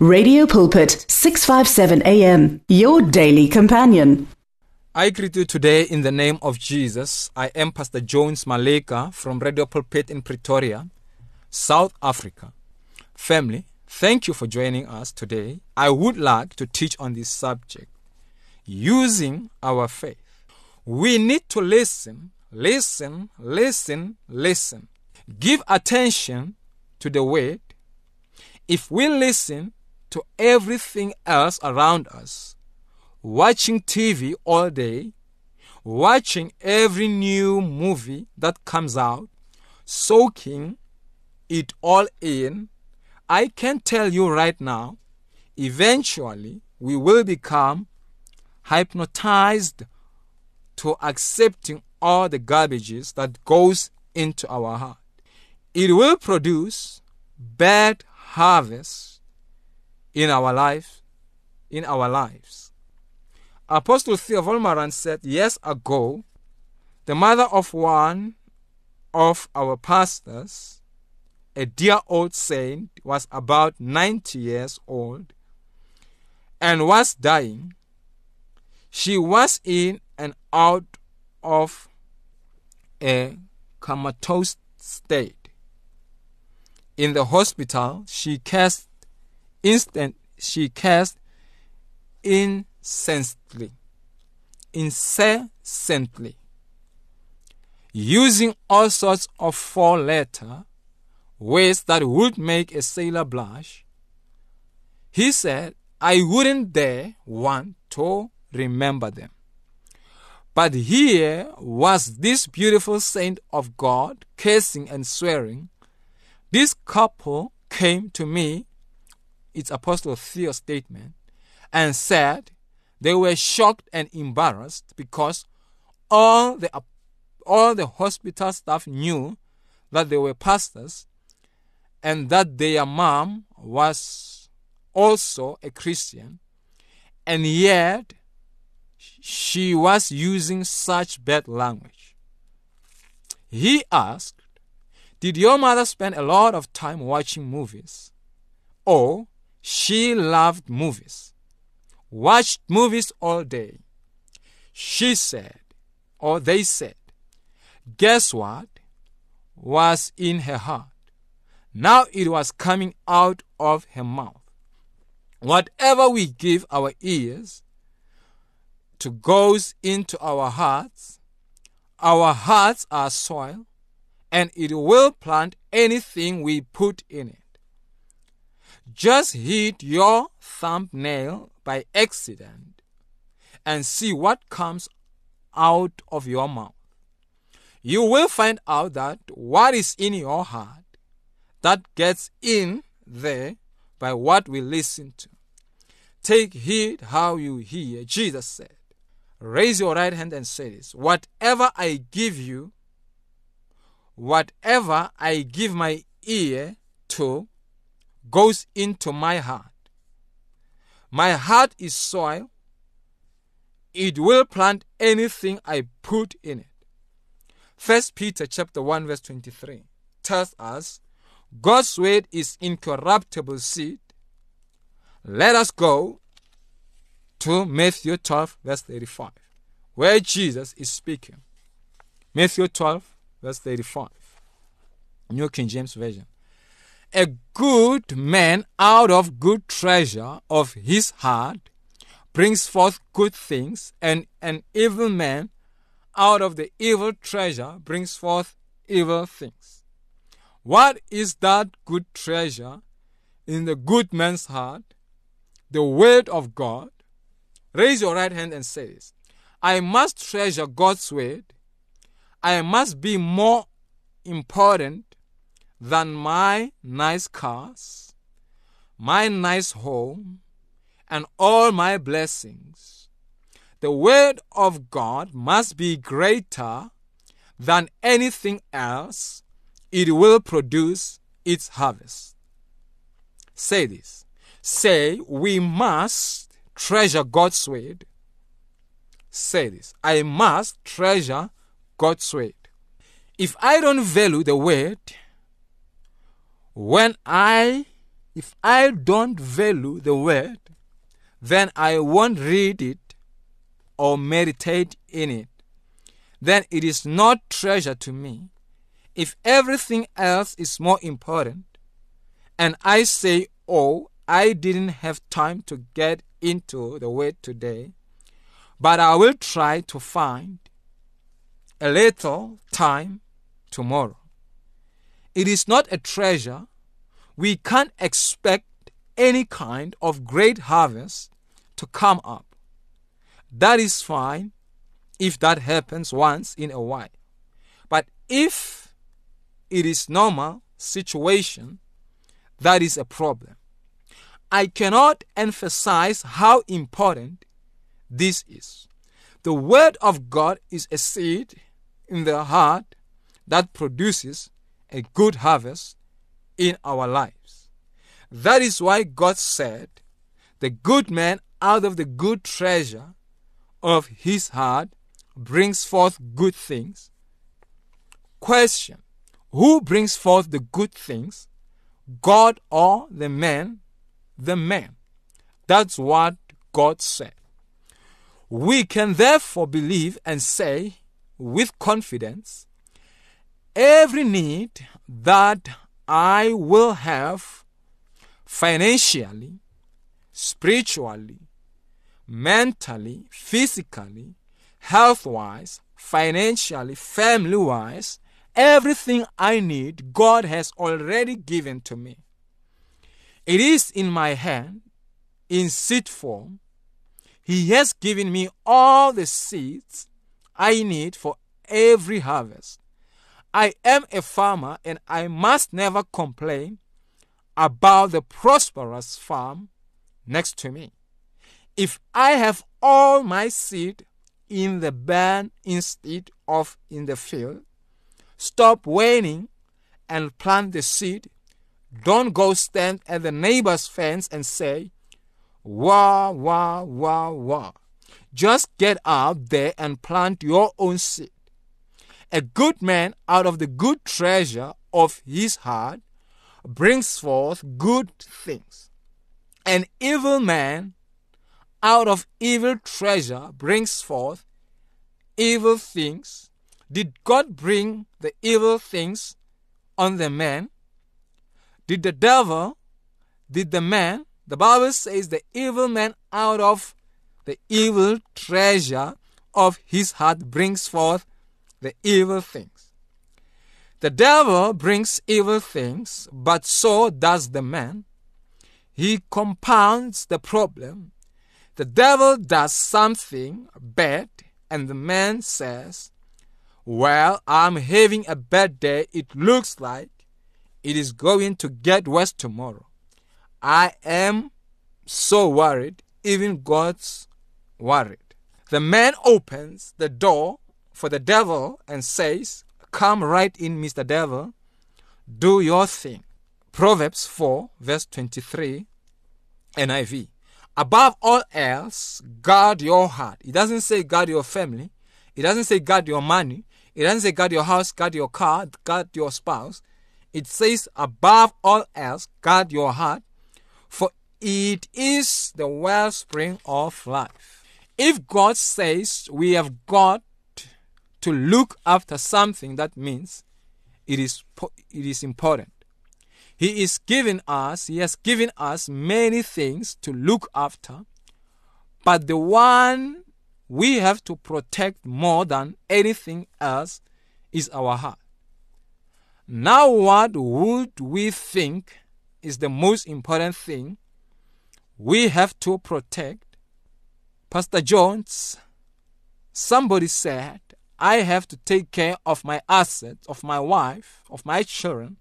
Radio Pulpit, 657 AM, your daily companion. I greet you today in the name of Jesus. I am Pastor Jones Maleka from Radio Pulpit in Pretoria, South Africa. Family, thank you for joining us today. I would like to teach on this subject using our faith. We need to listen, listen, listen, listen. Give attention to the word. If we listen to everything else around us, watching TV all day, watching every new movie that comes out, soaking it all in, I can tell you right now, eventually we will become hypnotized to accepting all the garbages that goes into our heart. It will produce bad harvest in our life, in our lives. Apostle Theo Wolmarans said years ago, the mother of one of our pastors, a dear old saint, was about 90 years old and was dying. She was in and out of a comatose state. In the hospital, she cast instant she cast incessantly. Incessantly. Using all sorts of four letter words that would make a sailor blush he said i wouldn't dare want to remember them. But here was this beautiful saint of god cursing and swearing. This couple came to me it's Apostle Theo's statement, and said they were shocked and embarrassed because all the all the hospital staff knew that they were pastors and that their mom was also a Christian, and yet she was using such bad language. He asked, Did your mother spend a lot of time watching movies? Or she loved movies, watched movies all day. She said, or they said, guess what was in her heart? Now it was coming out of her mouth. Whatever we give our ears to goes into our hearts, our hearts are soil, and it will plant anything we put in it. Just hit your thumbnail by accident and see what comes out of your mouth. You will find out that what is in your heart that gets in there by what we listen to. Take heed how you hear. Jesus said, Raise your right hand and say this Whatever I give you, whatever I give my ear to, goes into my heart. My heart is soil. It will plant anything I put in it. First Peter chapter 1 verse 23 tells us God's word is incorruptible seed. Let us go to Matthew 12 verse 35 where Jesus is speaking. Matthew 12 verse 35. New King James Version. A good man out of good treasure of his heart brings forth good things, and an evil man out of the evil treasure brings forth evil things. What is that good treasure in the good man's heart? The word of God. Raise your right hand and say this. I must treasure God's word. I must be more important than my nice cars, my nice home, and all my blessings. The word of God must be greater than anything else. It will produce its harvest. Say this. Say, we must treasure God's word. Say this. I must treasure God's word. If I don't value the word, when I If I don't value the word, then I won't read it or meditate in it. Then it is not treasure to me. If everything else is more important, and I say, Oh, I didn't have time to get into the word today, but I will try to find a little time tomorrow. It is not a treasure. We can't expect any kind of great harvest to come up. That is fine if that happens once in a while. But if it is normal situation, that is a problem. I cannot emphasize how important this is. The Word of God is a seed in the heart that produces a good harvest in our lives. That is why God said, The good man out of the good treasure of his heart brings forth good things. Question Who brings forth the good things? God or the man? The man. That's what God said. We can therefore believe and say with confidence every need that I will have financially, spiritually, mentally, physically, health wise, financially, family wise, everything I need, God has already given to me. It is in my hand, in seed form. He has given me all the seeds I need for every harvest. I am a farmer and I must never complain about the prosperous farm next to me. If I have all my seed in the barn instead of in the field, stop waiting and plant the seed. Don't go stand at the neighbor's fence and say, wah, wah, wah, wah. Just get out there and plant your own seed. A good man out of the good treasure of his heart brings forth good things. An evil man out of evil treasure brings forth evil things. Did God bring the evil things on the man? Did the devil, did the man? The Bible says the evil man out of the evil treasure of his heart brings forth the evil things. The devil brings evil things, but so does the man. He compounds the problem. The devil does something bad, and the man says, Well, I'm having a bad day. It looks like it is going to get worse tomorrow. I am so worried, even God's worried. The man opens the door for the devil and says, Come right in, Mr. Devil, do your thing. Proverbs 4, verse 23, NIV. Above all else, guard your heart. It doesn't say guard your family. It doesn't say guard your money. It doesn't say guard your house, guard your car, guard your spouse. It says above all else, guard your heart, for it is the wellspring of life. If God says we have got to look after something, that means it is, it is important. He is giving us, He has given us many things to look after, but the one we have to protect more than anything else is our heart. Now, what would we think is the most important thing we have to protect Pastor Jones, somebody said, I have to take care of my assets, of my wife, of my children.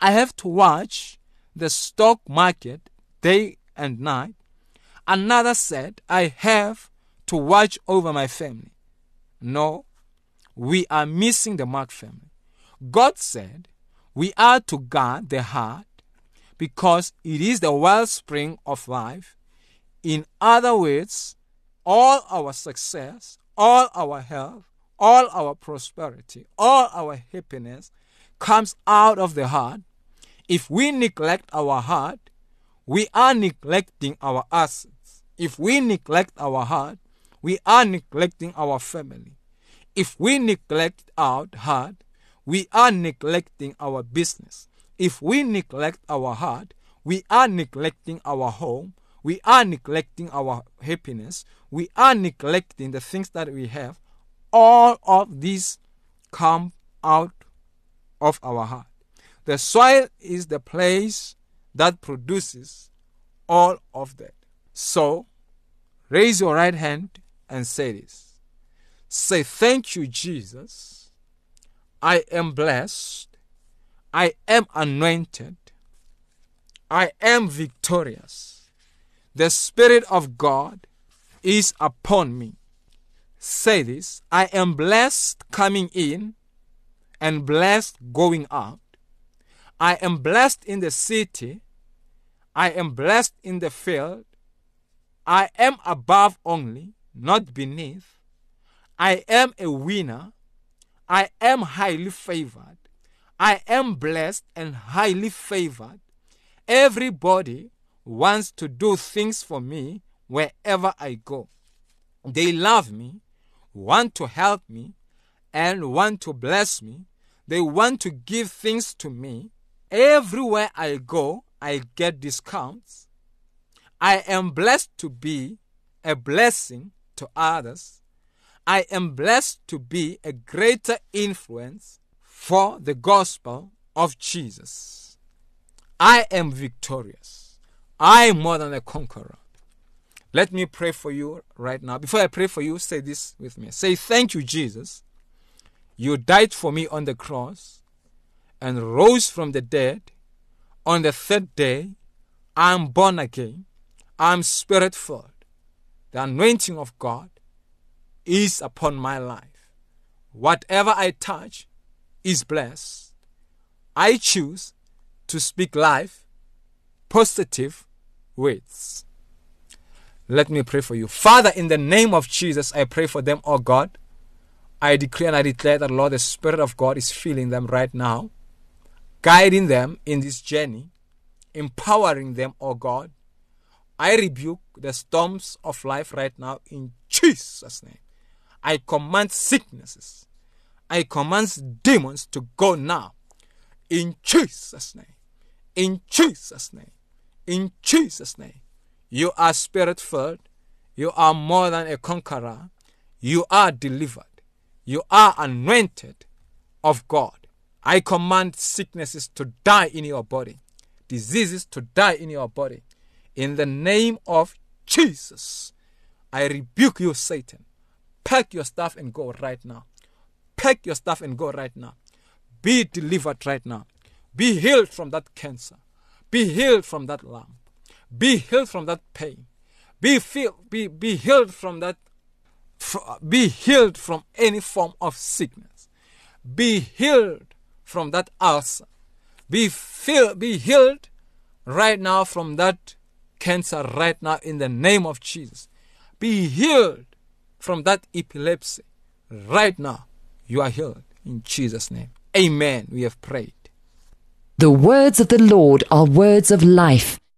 I have to watch the stock market day and night. Another said, I have to watch over my family. No, we are missing the mark family. God said, we are to guard the heart because it is the wellspring of life. In other words, all our success, all our health, all our prosperity, all our happiness comes out of the heart. If we neglect our heart, we are neglecting our assets. If we neglect our heart, we are neglecting our family. If we neglect our heart, we are neglecting our business. If we neglect our heart, we are neglecting our home. We are neglecting our happiness. We are neglecting the things that we have. All of these come out of our heart. The soil is the place that produces all of that. So, raise your right hand and say this. Say, Thank you, Jesus. I am blessed. I am anointed. I am victorious. The Spirit of God is upon me. Say this I am blessed coming in and blessed going out. I am blessed in the city. I am blessed in the field. I am above only, not beneath. I am a winner. I am highly favored. I am blessed and highly favored. Everybody wants to do things for me wherever I go. They love me, want to help me, and want to bless me. They want to give things to me. Everywhere I go, I get discounts. I am blessed to be a blessing to others. I am blessed to be a greater influence for the gospel of Jesus. I am victorious. I am more than a conqueror. Let me pray for you right now. Before I pray for you, say this with me. Say, Thank you, Jesus. You died for me on the cross and rose from the dead. On the third day, I am born again. I am spirit filled. The anointing of God is upon my life. Whatever I touch is blessed. I choose to speak life, positive words. Let me pray for you. Father, in the name of Jesus, I pray for them, oh God. I decree and I declare that, Lord, the Spirit of God is filling them right now, guiding them in this journey, empowering them, oh God. I rebuke the storms of life right now in Jesus' name. I command sicknesses, I command demons to go now. In Jesus' name. In Jesus' name. In Jesus' name. You are spirit filled. You are more than a conqueror. You are delivered. You are anointed of God. I command sicknesses to die in your body, diseases to die in your body. In the name of Jesus, I rebuke you, Satan. Pack your stuff and go right now. Pack your stuff and go right now. Be delivered right now. Be healed from that cancer. Be healed from that lump. Be healed from that pain. Be, feel, be, be healed from that. Be healed from any form of sickness. Be healed from that ulcer. Be, feel, be healed right now from that cancer right now in the name of Jesus. Be healed from that epilepsy right now you are healed in Jesus' name. Amen. We have prayed. The words of the Lord are words of life.